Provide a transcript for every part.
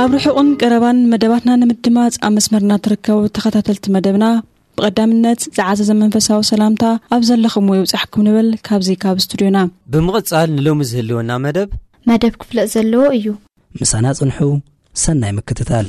ኣብ ርሑቕን ቀረባን መደባትና ንምድማፅ ኣብ መስመርና ትርከቡ ተኸታተልቲ መደብና ብቐዳምነት ዝዓዘዘ መንፈሳዊ ሰላምታ ኣብ ዘለኹም ወይ ውፃሕኩም ንብል ካብዙ ካብ ስቱድዮና ብምቕፃል ንሎሚ ዝህልወና መደብ መደብ ክፍለጥ ዘለዎ እዩ ምሳና ፅንሑ ሰናይ ምክትታል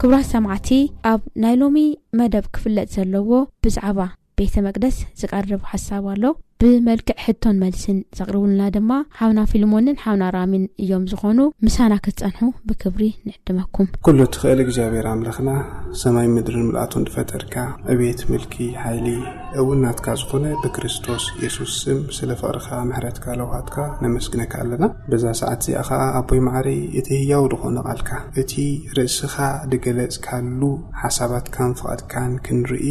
ክብራት ሰማዕቲ ኣብ ናይ ሎሚ መደብ ክፍለጥ ዘለዎ ብዛዕባ ቤተ መቅደስ ዝቀርብ ሓሳብ ኣሎ ብመልክዕ ሕቶን መልስን ዘቅርቡልና ድማ ሓውና ፊልሞንን ሓውና ራሚን እዮም ዝኾኑ ምሳና ክትፀንሑ ብክብሪ ንዕድመኩም ኩሉ ትኽእል እግዚኣብሔር ኣምላኽና ሰማይ ምድርን ምልኣቱን ዝፈጠርካ ዕቤት ምልኪ ሓይሊ እውን ናትካ ዝኾነ ብክርስቶስ የሱስ ስም ስለ ፍቕርኻ ምሕረትካ ለውሃትካ ነመስግነካ ኣለና በዛ ሰዓት እዚኣ ኸኣ ኣቦይ መዓረይ እቲ ህያው ዝኾነ ቃልካ እቲ ርእስኻ ድገለጽካሉ ሓሳባትካን ፍቓድካን ክንርኢ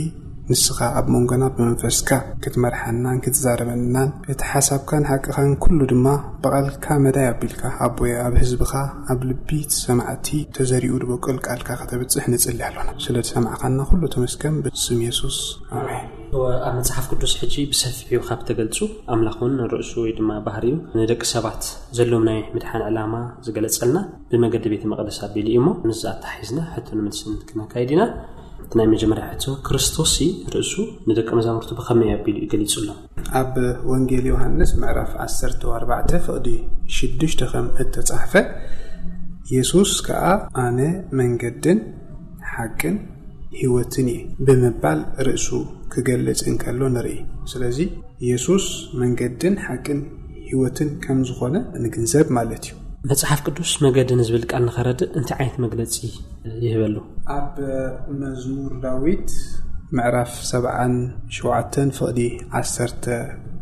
ንስኻ ኣብ መንጎና ብመንፈስካ ክትመርሓናን ክትዛረበናን እቲ ሓሳብካን ሓቅኻን ኩሉ ድማ ብቓልካ መዳይ ኣቢልካ ኣቦየ ኣብ ህዝብኻ ኣብ ልቢ እቲ ሰማዕቲ ተዘሪኡ ድበቁል ቃልካ ከተብጽሕ ንጽሊ ኣሎና ስለ ዝሰማዕካና ኩሉ ተመስገን ብስም የሱስ ኣሜን። እወ፣ ኣብ መጽሓፍ ቅዱስ ሕጂ ብሰፊሑ ኻብ እተገልጹ፣ ኣምላኽ እውን ንርእሱ ወይ ድማ ባህርዩ ንደቂ ሰባት ዘሎዎም ናይ ምድሓን ዕላማ ዝገለጸልና ብመገዲ ቤተ መቕደስ ኣቢሉ እዩ እሞ፣ ምስዚ ኣተሓሒዝና ሕቶን መልስን ክነካይድ ኢና። እቲ ናይ መጀመርያ ሕቶ፣ ክርስቶስሲ ርእሱ ንደቀ መዛሙርቱ ብኸመይ ኣቢሉ እዩ ገሊጹሎም? ኣብ ወንጌል ዮሃንስ ምዕራፍ ዓሰርተው ኣርባዕተ ፍቕዲ ሽዱሽተ ኸም እተጻሕፈ፣ የሱስ ከኣ ኣነ መንገድን፣ ሓቅን ህይወትን እየ ብምባል ርእሱ ክገልጽ እንከሎ ንርኢ። ስለዚ የሱስ መንገድን ሓቅን ህይወትን ከም ዝኾነ ንግንዘብ ማለት እዩ። መጽሓፍ ቅዱስ መገዲ ንዝብል ቃል ንኸረድእ እንታይ ዓይነት መግለጺ ይህበሉ? ኣብ መዝሙር ዳዊት ምዕራፍ ሰብዓን ሸውዓተን ፍቕዲ ዓሰርተ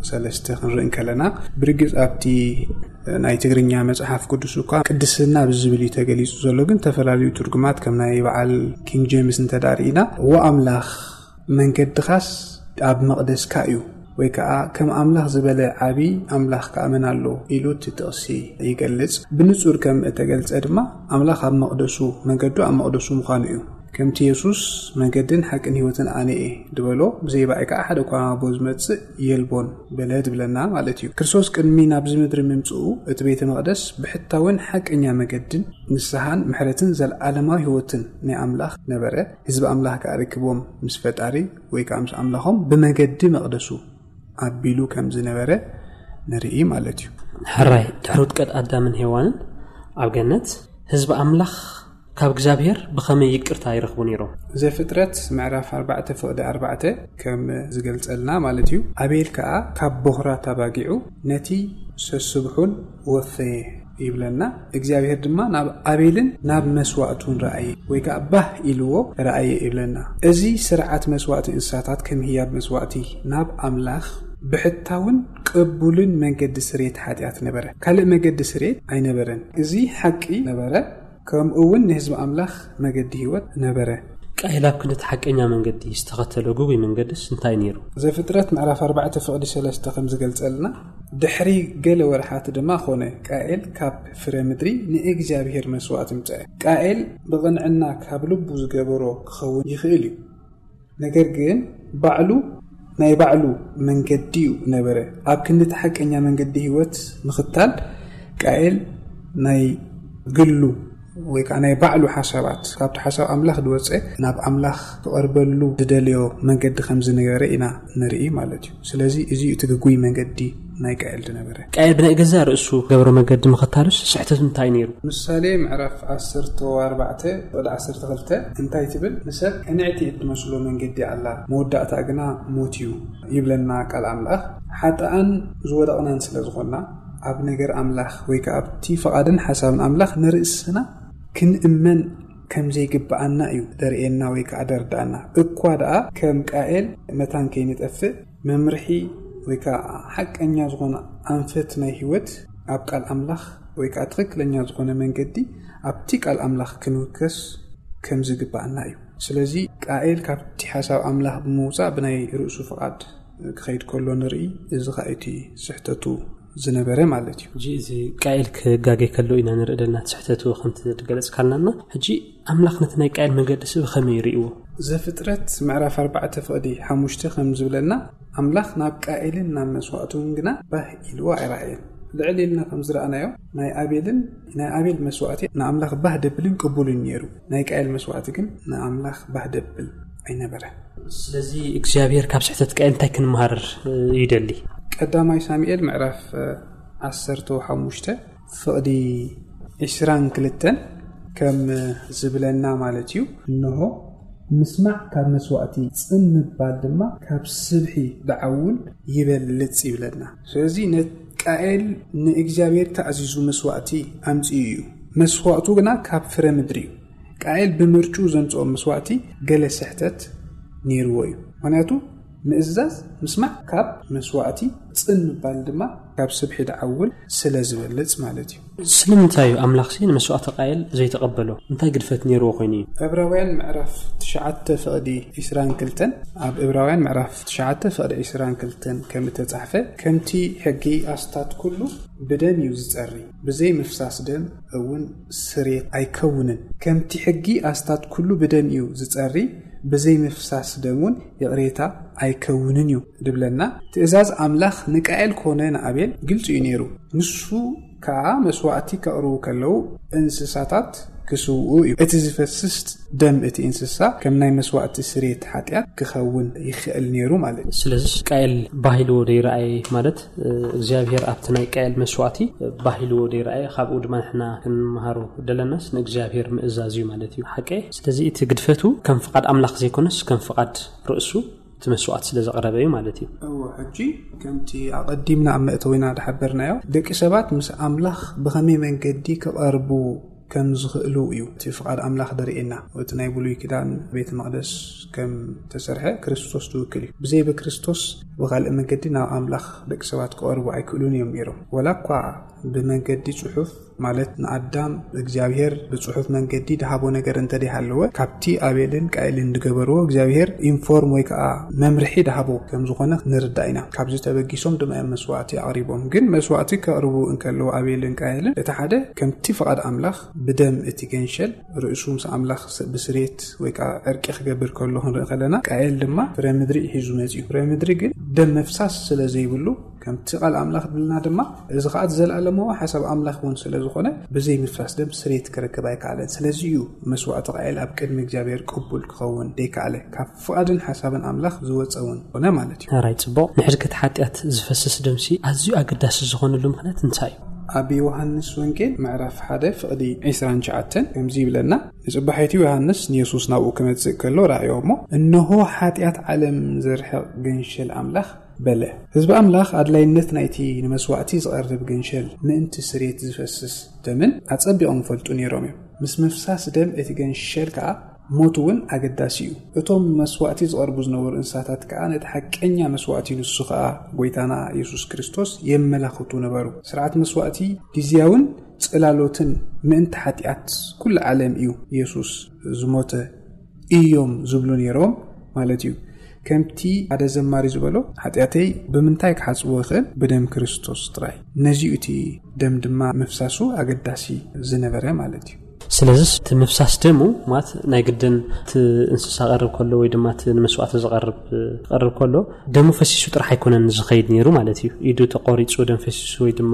ሰለስተ ክንርኢ እንከለና ብርግጽ ኣብቲ ናይ ትግርኛ መጽሓፍ ቅዱስ እኳ ቅድስና ብዝብል እዩ ተገሊጹ ዘሎ ግን ዝተፈላለዩ ትርጉማት ከም ናይ በዓል ኪንግ ጀምስ እንተዳርኢና እዎ ኣምላኽ መንገድኻስ ኣብ መቕደስካ እዩ ወይ ከዓ ከም ኣምላኽ ዝበለ ዓብዪ ኣምላኽ ከዓ መን ኣሎ ኢሉ እቲ ጥቕሲ ይገልጽ ብንጹር ከም እተገልጸ ድማ ኣምላኽ ኣብ መቕደሱ መንገዱ ኣብ መቕደሱ ምዃኑ እዩ ከምቲ የሱስ መንገድን ሓቅን ህይወትን ኣነ እየ ዝበሎ ብዘይ ባይ ከዓ ሓደ እኳ ናብ ኣቦ ዝመጽእ የልቦን በለ ዝብለና ማለት እዩ። ክርስቶስ ቅድሚ ናብዚ ምድሪ ምምጽኡ እቲ ቤተ መቕደስ ብሕታዊን ሓቀኛ መገድን ንስሓን ምሕረትን ዘለዓለማዊ ህይወትን ናይ ኣምላኽ ነበረ። ህዝቢ ኣምላኽ ከዓ ርክቦም ምስ ፈጣሪ ወይ ከዓ ምስ ኣምላኾም ብመገዲ መቕደሱ ኣቢሉ ከም ዝነበረ ንርኢ ማለት እዩ። ሕራይ ድሕሪ ውድቀት ኣዳምን ሄዋንን ኣብ ገነት ህዝቢ ኣምላኽ ካብ እግዚኣብሔር ብኸመይ ይቅርታ ይረኽቡ ነይሮም? ዘፍጥረት ምዕራፍ ኣርባዕተ ፍቕዲ ኣርባዕተ ከም ዝገልጸልና ማለት እዩ፣ ኣቤል ከኣ ካብ በዅራት ኣባጊዑ ነቲ ሰሱብሑን ወፈየ ይብለና፣ እግዚኣብሔር ድማ ናብ ኣቤልን ናብ መስዋእቱን ረኣየ ወይ ከኣ ባህ ኢልዎ ረኣየ ይብለና። እዚ ስርዓት መስዋእቲ እንስሳታት ከም ህያብ መስዋእቲ ናብ ኣምላኽ ብሕታውን ቅቡልን መንገዲ ስርየት ሓጢኣት ነበረ፣ ካልእ መገዲ ስርየት ኣይነበረን። እዚ ሓቂ ነበረ። ከምኡ እውን ንህዝቢ ኣምላኽ መገዲ ህይወት ነበረ። ቃየል ኣብ ክንዲ እቲ ሓቀኛ መንገዲ ዝተኸተሎ ግጉይ መንገድስ እንታይ ነይሩ? ዘፍጥረት ምዕራፍ ኣርባዕተ ፍቕዲ ሰለስተ ከም ዝገልጸልና፣ ድሕሪ ገለ ወርሓት ድማ ዀነ፣ ቃየል ካብ ፍረ ምድሪ ንእግዚኣብሄር መስዋእቲ ኣምጽኣ። ቃየል ብቕንዕና ካብ ልቡ ዝገበሮ ክኸውን ይኽእል ኢዩ። ነገር ግን ባዕሉ ናይ ባዕሉ መንገዲ እዩ ነበረ። ኣብ ክንዲ እቲ ሓቀኛ መንገዲ ህይወት ምኽታል ቃኤል ናይ ግሉ ወይ ከዓ ናይ ባዕሉ ሓሳባት ካብቲ ሓሳብ ኣምላኽ ዝወፀ ናብ ኣምላኽ ክቐርበሉ ዝደለዮ መንገዲ ከም ዝነበረ ኢና ንርኢ ማለት እዩ። ስለዚ እዚ'ዩ እቲ ግጉይ መንገዲ ናይ ቃኤል ዝነበረ። ቃኤል ብናይ ገዛእ ርእሱ ገብሮ መገዲ ምኽታሉስ ስሕተቱ እንታይ ነይሩ? ምሳሌ ምዕራፍ ዓሰርተ ኣርባዕተ ቁጽሪ ዓሰርተ ክልተ እንታይ ትብል? ንሰብ ቅንዕቲ እትመስሎ መንገዲ ኣላ፣ መወዳእታኣ ግና ሞት'ዩ ይብለና ቃል ኣምላኽ። ሓጥኣን ዝወደቕናን ስለ ዝኾንና፣ ኣብ ነገር ኣምላኽ ወይ ከኣ ኣብቲ ፍቓድን ሓሳብን ኣምላኽ ንርእስና ክንእመን፣ ከም ዘይግብኣና እዩ ደርእየና ወይ ከኣ ደርድኣና። እኳ ደኣ ከም ቃኤል መታን ከይንጠፍእ መምርሒ ወይ ከኣ ሓቀኛ ዝኾነ ኣንፈት ናይ ህይወት ኣብ ቃል ኣምላኽ ወይ ከኣ ትኽክለኛ ዝኾነ መንገዲ ኣብቲ ቃል ኣምላኽ ክንውከስ ከም ዝግብኣና እዩ። ስለዚ ቃኤል ካብቲ ሓሳብ ኣምላኽ ብምውጻእ ብናይ ርእሱ ፍቓድ ክኸይድ ከሎ ንርኢ፣ እዚ ከኣ እቲ ስሕተቱ ዝነበረ ማለት እዩ ሕጂ እዚ ቃኤል ክጋገ ከሎ ኢና ንርኢ ዘለና ስሕተቱ ከምቲ ገለፅካልና እና ሕጂ ኣምላኽ ነቲ ናይ ቃኤል መገዲ ስብ ከመይ ይርእዎ ዘፍጥረት ምዕራፍ 4 ፍቕዲ 5 ከም ዝብለና ኣምላኽ ናብ ቃኤልን ናብ መስዋእቱን ግና ባህ ኢልዎ ኣይረኣየን ልዕል ኢልና ከም ዝረኣናዮ ናይ ኣቤልን ናይ ኣቤል መስዋእቲ ንኣምላኽ ባህ ደብልን ቅቡልን ነይሩ ናይ ቃኤል መስዋእቲ ግን ንኣምላኽ ባህ ደብል ኣይነበረን። ስለዚ እግዚኣብሔር ካብ ስሕተት ቃኤል እንታይ ክንመሃር ይደሊ? ቀዳማይ ሳሙኤል ምዕራፍ ዓሰርተ ሓሙሽተ ፍቕዲ ዕስራን ክልተን ከም ዝብለና ማለት እዩ እንሆ ምስማዕ ካብ መስዋእቲ ጽን ምባል ድማ ካብ ስብሒ ደዓውን ይበልጽ ይብለና። ስለዚ ቃኤል ንእግዚኣብሔር ተኣዚዙ መስዋእቲ ኣምጺኡ እዩ፣ መስዋእቱ ግና ካብ ፍረ ምድሪ እዩ። ቃኤል ብምርጭኡ ዘምጽኦ መስዋእቲ ገለ ስሕተት ነይርዎ እዩ። ምኽንያቱ ምእዛዝ፣ ምስማዕ፣ ካብ መስዋእቲ፣ ጽን ምባል ድማ ካብ ስብሒ ደዓውል ስለ ዝበልጽ ማለት እዩ። ስለምንታይ እዩ ኣምላኽሲ ንመስዋእቲ ቃኤል ዘይተቐበሎ? እንታይ ግድፈት ነይርዎ ኰይኑ እዩ? ዕብራውያን ምዕራፍ ትሽዓተ ፍቕዲ ዕስራን ክልተን፣ ኣብ ዕብራውያን ምዕራፍ ትሽዓተ ፍቕዲ ዕስራን ክልተን ከም እተጻሕፈ፣ ከምቲ ሕጊ ኣስታት ኵሉ ብደም እዩ ዚጸሪ፣ ብዘይ ምፍሳስ ደም እውን ስሬት ኣይከውንን። ከምቲ ሕጊ ኣስታት ኩሉ ብደም እዩ ዝጸሪ፣ ብዘይ ምፍሳስ ደም ውን ይቕሬታ ኣይከውንን እዩ ድብለና። ትእዛዝ ኣምላኽ ንቃኤል ኮነ ንኣቤል ግልጺ እዩ ነይሩ። ንሱ ከኣ መስዋእቲ ከቕርቡ ከለዉ እንስሳታት ክስውኡ እዩ። እቲ ዝፈስስ ደም እቲ እንስሳ ከም ናይ መስዋእቲ ስሬት ሓጢኣት ክኸውን ይኸእል ነይሩ ማለት እዩ። ስለዝስ ቃኤል ባህ ኢልዎ ደይረኣየ ማለት እግዚኣብሄር ኣብቲ ናይ ቃየል መስዋእቲ ባህ ኢልዎ ደይረኣየ ካብኡ ድማ ንሕና ክንመሃሮ ደለናስ ንእግዚኣብሄር ምእዛዝ እዩ ማለት እዩ ሓቀ ስለዚ እቲ ግድፈቱ ከም ፍቓድ ኣምላኽ ዘይኮነስ ከም ፍቓድ ርእሱ እቲ መስዋእቲ ስለ ዘቕረበ እዩ ማለት እዩ እዎ ሕጂ ከምቲ ኣቐዲምና ኣብ መእተዊና ዝሓበርናዮ ደቂ ሰባት ምስ ኣምላኽ ብኸመይ መንገዲ ክቐርቡ ከም ዝኽእሉ እዩ እቲ ፍቓድ ኣምላኽ ደርእየና። እቲ ናይ ብሉይ ኪዳን ቤተ መቕደስ ከም ተሰርሐ ክርስቶስ ዝውክል እዩ። ብዘይ ብክርስቶስ ብኻልእ መገዲ ናብ ኣምላኽ ደቂ ሰባት ክቐርቡ ኣይክእሉን እዮም ነይሮም። ወላ እኳ ብመገዲ ጽሑፍ ማለት ንኣዳም እግዚኣብሔር ብጽሑፍ መንገዲ ድሃቦ ነገር እንተደይ ሃለወ ካብቲ ኣቤልን ቃኤልን ድገበርዎ እግዚኣብሔር ኢንፎርም ወይ ከኣ መምርሒ ድሃቦ ከም ዝኾነ ንርዳእ ኢና። ካብዚ ተበጊሶም ድማ እዮም መስዋእቲ ኣቕሪቦም። ግን መስዋእቲ ከቕርቡ እንከለዉ ኣቤልን ቃየልን እቲ ሓደ ከምቲ ፍቓድ ኣምላኽ ብደም እቲ ገንሸል ርእሱ ምስ ኣምላኽ ብስርየት ወይ ከኣ ዕርቂ ክገብር ከሎ ክንርኢ ከለና ቃየል ድማ ፍረ ምድሪ እዩ ሒዙ መጺኡ። ፍረ ምድሪ ግን ደም ምፍሳስ ስለ ዘይብሉ ከምቲ ቃል ኣምላኽ ዝብለና ድማ እዚ ከኣ እቲ ዘለኣለማዊ ሓሳብ ኣምላኽ እውን ስለ ዝኾነ ብዘይ ምፍሳስ ደም ስርየት ክረክብ ኣይከኣለን። ስለዚ እዩ መስዋእቲ ቃየል ኣብ ቅድሚ እግዚኣብሄር ቅቡል ክኸውን ዘይከኣለ። ፍቓድን ሓሳብን ኣምላኽ ዝወጸ እውን ኾነ ማለት እዩ። ሕራይ ጽቡቕ። ንሕድገት ሓጢኣት ዝፈስስ ደምሲ ኣዝዩ ኣገዳሲ ዝኾነሉ ምኽንያት እንታይ እዩ? ኣብ ዮሃንስ ወንጌል ምዕራፍ ሓደ ፍቕዲ ዕስራን ትሽዓተን ከምዚ ይብለና፣ ንጽባሒቱ ዮሃንስ ንየሱስ ናብኡ ክመጽእ ከሎ ረኣዮ እሞ፣ እንሆ ሓጢኣት ዓለም ዘርሕቕ ገንሸል ኣምላኽ በለ። ህዝቢ ኣምላኽ ኣድላይነት ናይቲ ንመስዋእቲ ዝቐርብ ገንሸል ምእንቲ ስርየት ዝፈስስ ደምን ኣጸቢቖም ይፈልጡ ነይሮም እዮም። ምስ ምፍሳስ ደም እቲ ገንሸል ከኣ፣ ሞት እውን ኣገዳሲ እዩ። እቶም መስዋእቲ ዝቐርቡ ዝነበሩ እንስሳታት ከኣ ነቲ ሓቀኛ መስዋእቲ፣ ንሱ ኸኣ ጐይታና የሱስ ክርስቶስ የመላኽቱ ነበሩ። ስርዓት መስዋእቲ ግዝያውን ጽላሎትን ምእንቲ ሓጢኣት ኵላ ዓለም እዩ የሱስ ዝሞተ እዮም ዝብሉ ነይሮም ማለት እዩ። ከምቲ ሓደ ዘማሪ ዝበሎ ሓጢኣተይ ብምንታይ ክሓጽቦ ይኽእል ብደም ክርስቶስ ጥራይ። ነዚ እዩ እቲ ደም ድማ ምፍሳሱ ኣገዳሲ ዝነበረ ማለት እዩ። ስለዚ እቲ ምፍሳስ ደሙ ማለት ናይ ግድን እቲ እንስሳ ቀርብ ከሎ ወይ ድማ እቲ ንመስዋእቲ ዝቐርብ ቀርብ ከሎ ደሙ ፈሲሱ ጥራሕ ኣይኮነን ዝኸይድ ነይሩ ማለት እዩ ኢዱ ተቆሪፁ ደም ፈሲሱ ወይ ድማ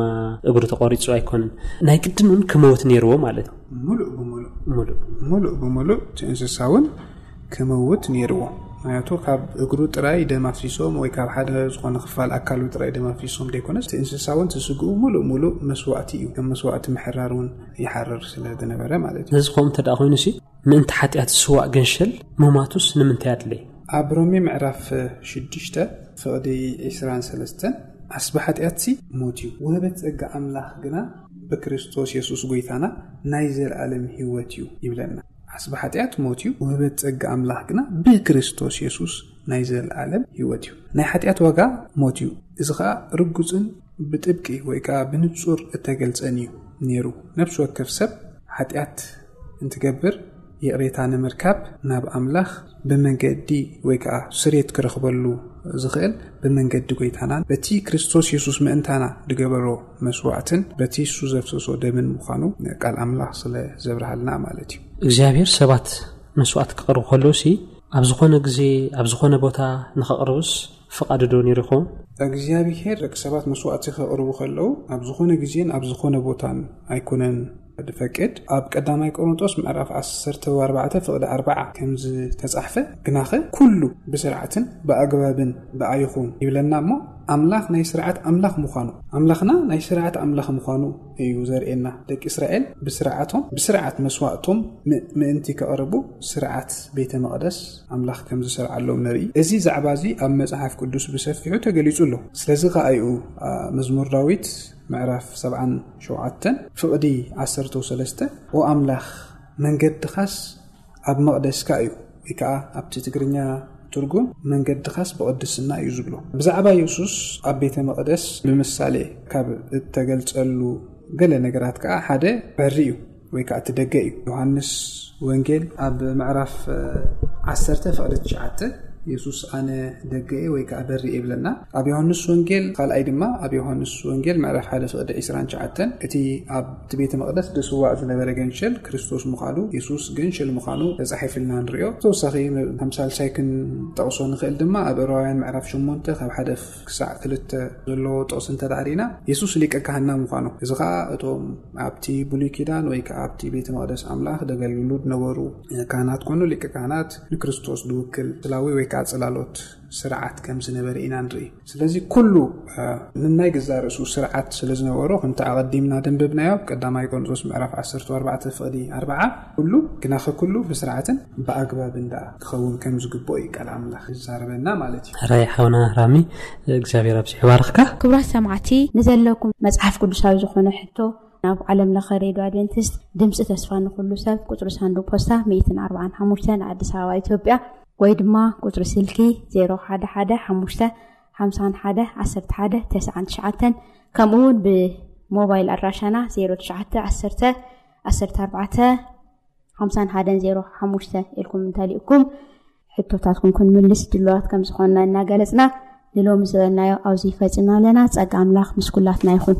እግሩ ተቆሪፁ ኣይኮነን ናይ ግድን እውን ክመውት ነይርዎ ማለት እዩ ሙሉእ ብሙሉእ ሙሉእ ሙሉእ ብሙሉእ እቲ እንስሳ እውን ክመውት ነይርዎ ምክንያቱ ካብ እግሩ ጥራይ ደም ኣፍሲሶም ወይ ካብ ሓደ ዝኾነ ክፋል ኣካሉ ጥራይ ደም ኣፍሲሶም ዘይኮነስ እቲ እንስሳ እውን እቲ ስግኡ ሙሉእ ሙሉእ መስዋእቲ እዩ ከም መስዋእቲ ምሕራር እውን ይሓርር ስለ ዝነበረ ማለት እዩ ነዚ ከምኡ እንተ ኮይኑ ሲ ምእንቲ ሓጢኣት ዝስዋእ ገንሸል ምማቱስ ንምንታይ ኣድለየ ኣብ ሮሜ ምዕራፍ ሽዱሽተ ፍቕዲ ዒስራን ሰለስተን ዓስቢ ሓጢኣትሲ ሞት እዩ ውህበት ጸጋ ኣምላኽ ግና ብክርስቶስ የሱስ ጐይታና ናይ ዘለኣለም ህይወት እዩ ይብለና ዓስቢ ሓጢኣት ሞት እዩ ውህበት ጸጋ ኣምላኽ ግና ብክርስቶስ የሱስ ናይ ዘለኣለም ህይወት እዩ ናይ ሓጢኣት ዋጋ ሞት እዩ እዚ ኸኣ ርጉጽን ብጥብቂ ወይ ከኣ ብንጹር እተገልጸን እዩ ነይሩ። ነፍሲ ወከፍ ሰብ ሓጢኣት እንትገብር ይቕሬታ ንምርካብ ናብ ኣምላኽ ብመገዲ ወይ ከኣ ስሬት ክረኽበሉ ዝኽእል ብመንገዲ ጎይታናን በቲ ክርስቶስ የሱስ ምእንታና ዝገበሮ መስዋዕትን በቲ እሱ ዘፍሰሶ ደምን ምዃኑ ቃል ኣምላኽ ስለ ዘብርሃልና ማለት እዩ። እግዚኣብሔር ሰባት መስዋዕት ክቕርቡ ከለውሲ ኣብ ዝኾነ ግዜ ኣብ ዝኾነ ቦታ ንኸቕርቡስ ፍቓድዶ ነይሩ ይኸውን? እግዚኣብሄር ደቂ ሰባት መስዋእቲ ከቕርቡ ከለዉ ኣብ ዝኾነ ግዜን ኣብ ዝኾነ ቦታን ኣይኮነን ድፈቅድ። ኣብ ቀዳማይ ቆሮንጦስ ምዕራፍ ዓሰርተ ኣርባዕተ ፍቕዲ ኣርብዓ ከምዝተጻሕፈ ግናኸ ኩሉ ብስርዓትን ብኣግባብን ደኣ ይኹን ይብለና እሞ ኣምላኽ ናይ ስርዓት ኣምላኽ ምዃኑ ኣምላኽና ናይ ስርዓት ኣምላኽ ምዃኑ እዩ ዘርእየና። ደቂ እስራኤል ብስርዓቶም ብስርዓት መስዋእቶም ምእንቲ ከቕርቡ ስርዓት ቤተ መቕደስ ኣምላኽ ከም ዝሰርዓሎም ንርኢ። እዚ ዛዕባ እዚ ኣብ መጽሓፍ ቅዱስ ብሰፊሑ ተገሊጹ ኣሎ። ስለዚ ኸኣ እዩ መዝሙር ዳዊት ምዕራፍ ሰብዓን ሸውዓተን ፍቕዲ ዓሰርተው ሰለስተ ኦ ኣምላኽ መንገድኻስ ኣብ መቕደስካ እዩ ወይ ከኣ ኣብቲ ትግርኛ ትርጉም መንገድኻስ ብቕድስና እዩ ዝብሎ። ብዛዕባ የሱስ ኣብ ቤተ መቕደስ ብምሳሌ ካብ እተገልጸሉ ገለ ነገራት ከኣ ሓደ ዕሪ እዩ። ወይ ከኣ እቲ ደገ እዩ። ዮሃንስ ወንጌል ኣብ ምዕራፍ ዓሰርተ ፍቕዲ ትሽዓተ የሱስ ኣነ ደገ እየ ወይ ከኣ በሪ እየ ይብለና። ኣብ ዮሃንስ ወንጌል ካልኣይ ድማ ኣብ ዮሃንስ ወንጌል ምዕራፍ ሓደ ፍቕዲ ዕስራን ትሽዓተን እቲ ኣብቲ ቤተ መቕደስ ድስዋዕ ዝነበረ ገንሸል ክርስቶስ ምዃኑ የሱስ ገንሸል ምዃኑ ተጻሒፍልና ንርእዮ። ብተወሳኺ ከም ሳልሳይ ክንጠቕሶ ንኽእል ድማ ኣብ ዕብራውያን ምዕራፍ ሸሞንተ ካብ ሓደ ክሳዕ ክልተ ዘለዎ ጥቕሲ እንተ ርኢና፣ የሱስ ሊቀ ካህንና ምዃኑ፣ እዚ ኸኣ እቶም ኣብቲ ብሉይ ኪዳን ወይ ከኣ ኣብቲ ቤተ መቕደስ ኣምላኽ ዘገልግሉ ዝነበሩ ካህናት ኰኑ፣ ሊቀ ካህናት ንክርስቶስ ዝውክል ስላዊ ወይ ከኣ ጽላሎት ስርዓት ከም ዝነበረ ኢና ንርኢ። ስለዚ ኵሉ ንናይ ገዛእ ርእሱ ስርዓት ስለ ዝነበሮ፣ ከምቲ ኣቐዲምና ዘንበብናዮ ኣብ ቀዳማይ ቆርንቶስ ምዕራፍ ዓሰርተ ኣርባዕተ ፍቕዲ ኣርብዓ፣ ኩሉ ግናኸ ኩሉ ብስርዓትን ብኣግባብን ደኣ ክኸውን ከም ዝግብኦ እዩ ቃል ኣምላኽ ዝዛረበና ማለት እዩ። ሕራይ ሓውና ራሚ እግዚኣብሔር ኣብዚሑ ይባርኽካ። ክብራት ሰማዕቲ ንዘለኩም መጽሓፍ ቅዱሳዊ ዝኾነ ሕቶ ናብ ዓለም ለኸ ሬድዮ ኣድቨንቲስት ድምጺ ተስፋ ንኹሉ ሰብ ቁጽሪ ሳንዱቅ ፖስታ ሚእትን ኣርብዓን ሓሙሽተን ኣዲስ ኣበባ ኢትዮጵያ ወይ ድማ ቁጽሪ ስልኪ ዜሮ ሓደ ሓደ ሓሙሽተ ሓምሳን ሓደ ዓሰርተ ሓደ ተስዓን ትሽዓተን ከምኡ እውን ብሞባይል ኣድራሻና ዜሮ ትሽዓተ ዓሰርተ ዓሰርተ ኣርባዕተ ሓምሳን ሓደን ዜሮ ሓሙሽተ ኢልኩም እንተልእኩም ሕቶታትኩም ክንምልስ ድልዋት ከም ዝኾንና እናገለፅና ንሎሚ ዝበልናዮ ኣብዚ ይፈፅምና ኣለና ፀጋ ኣምላኽ ምስ ኩላትና ይኹን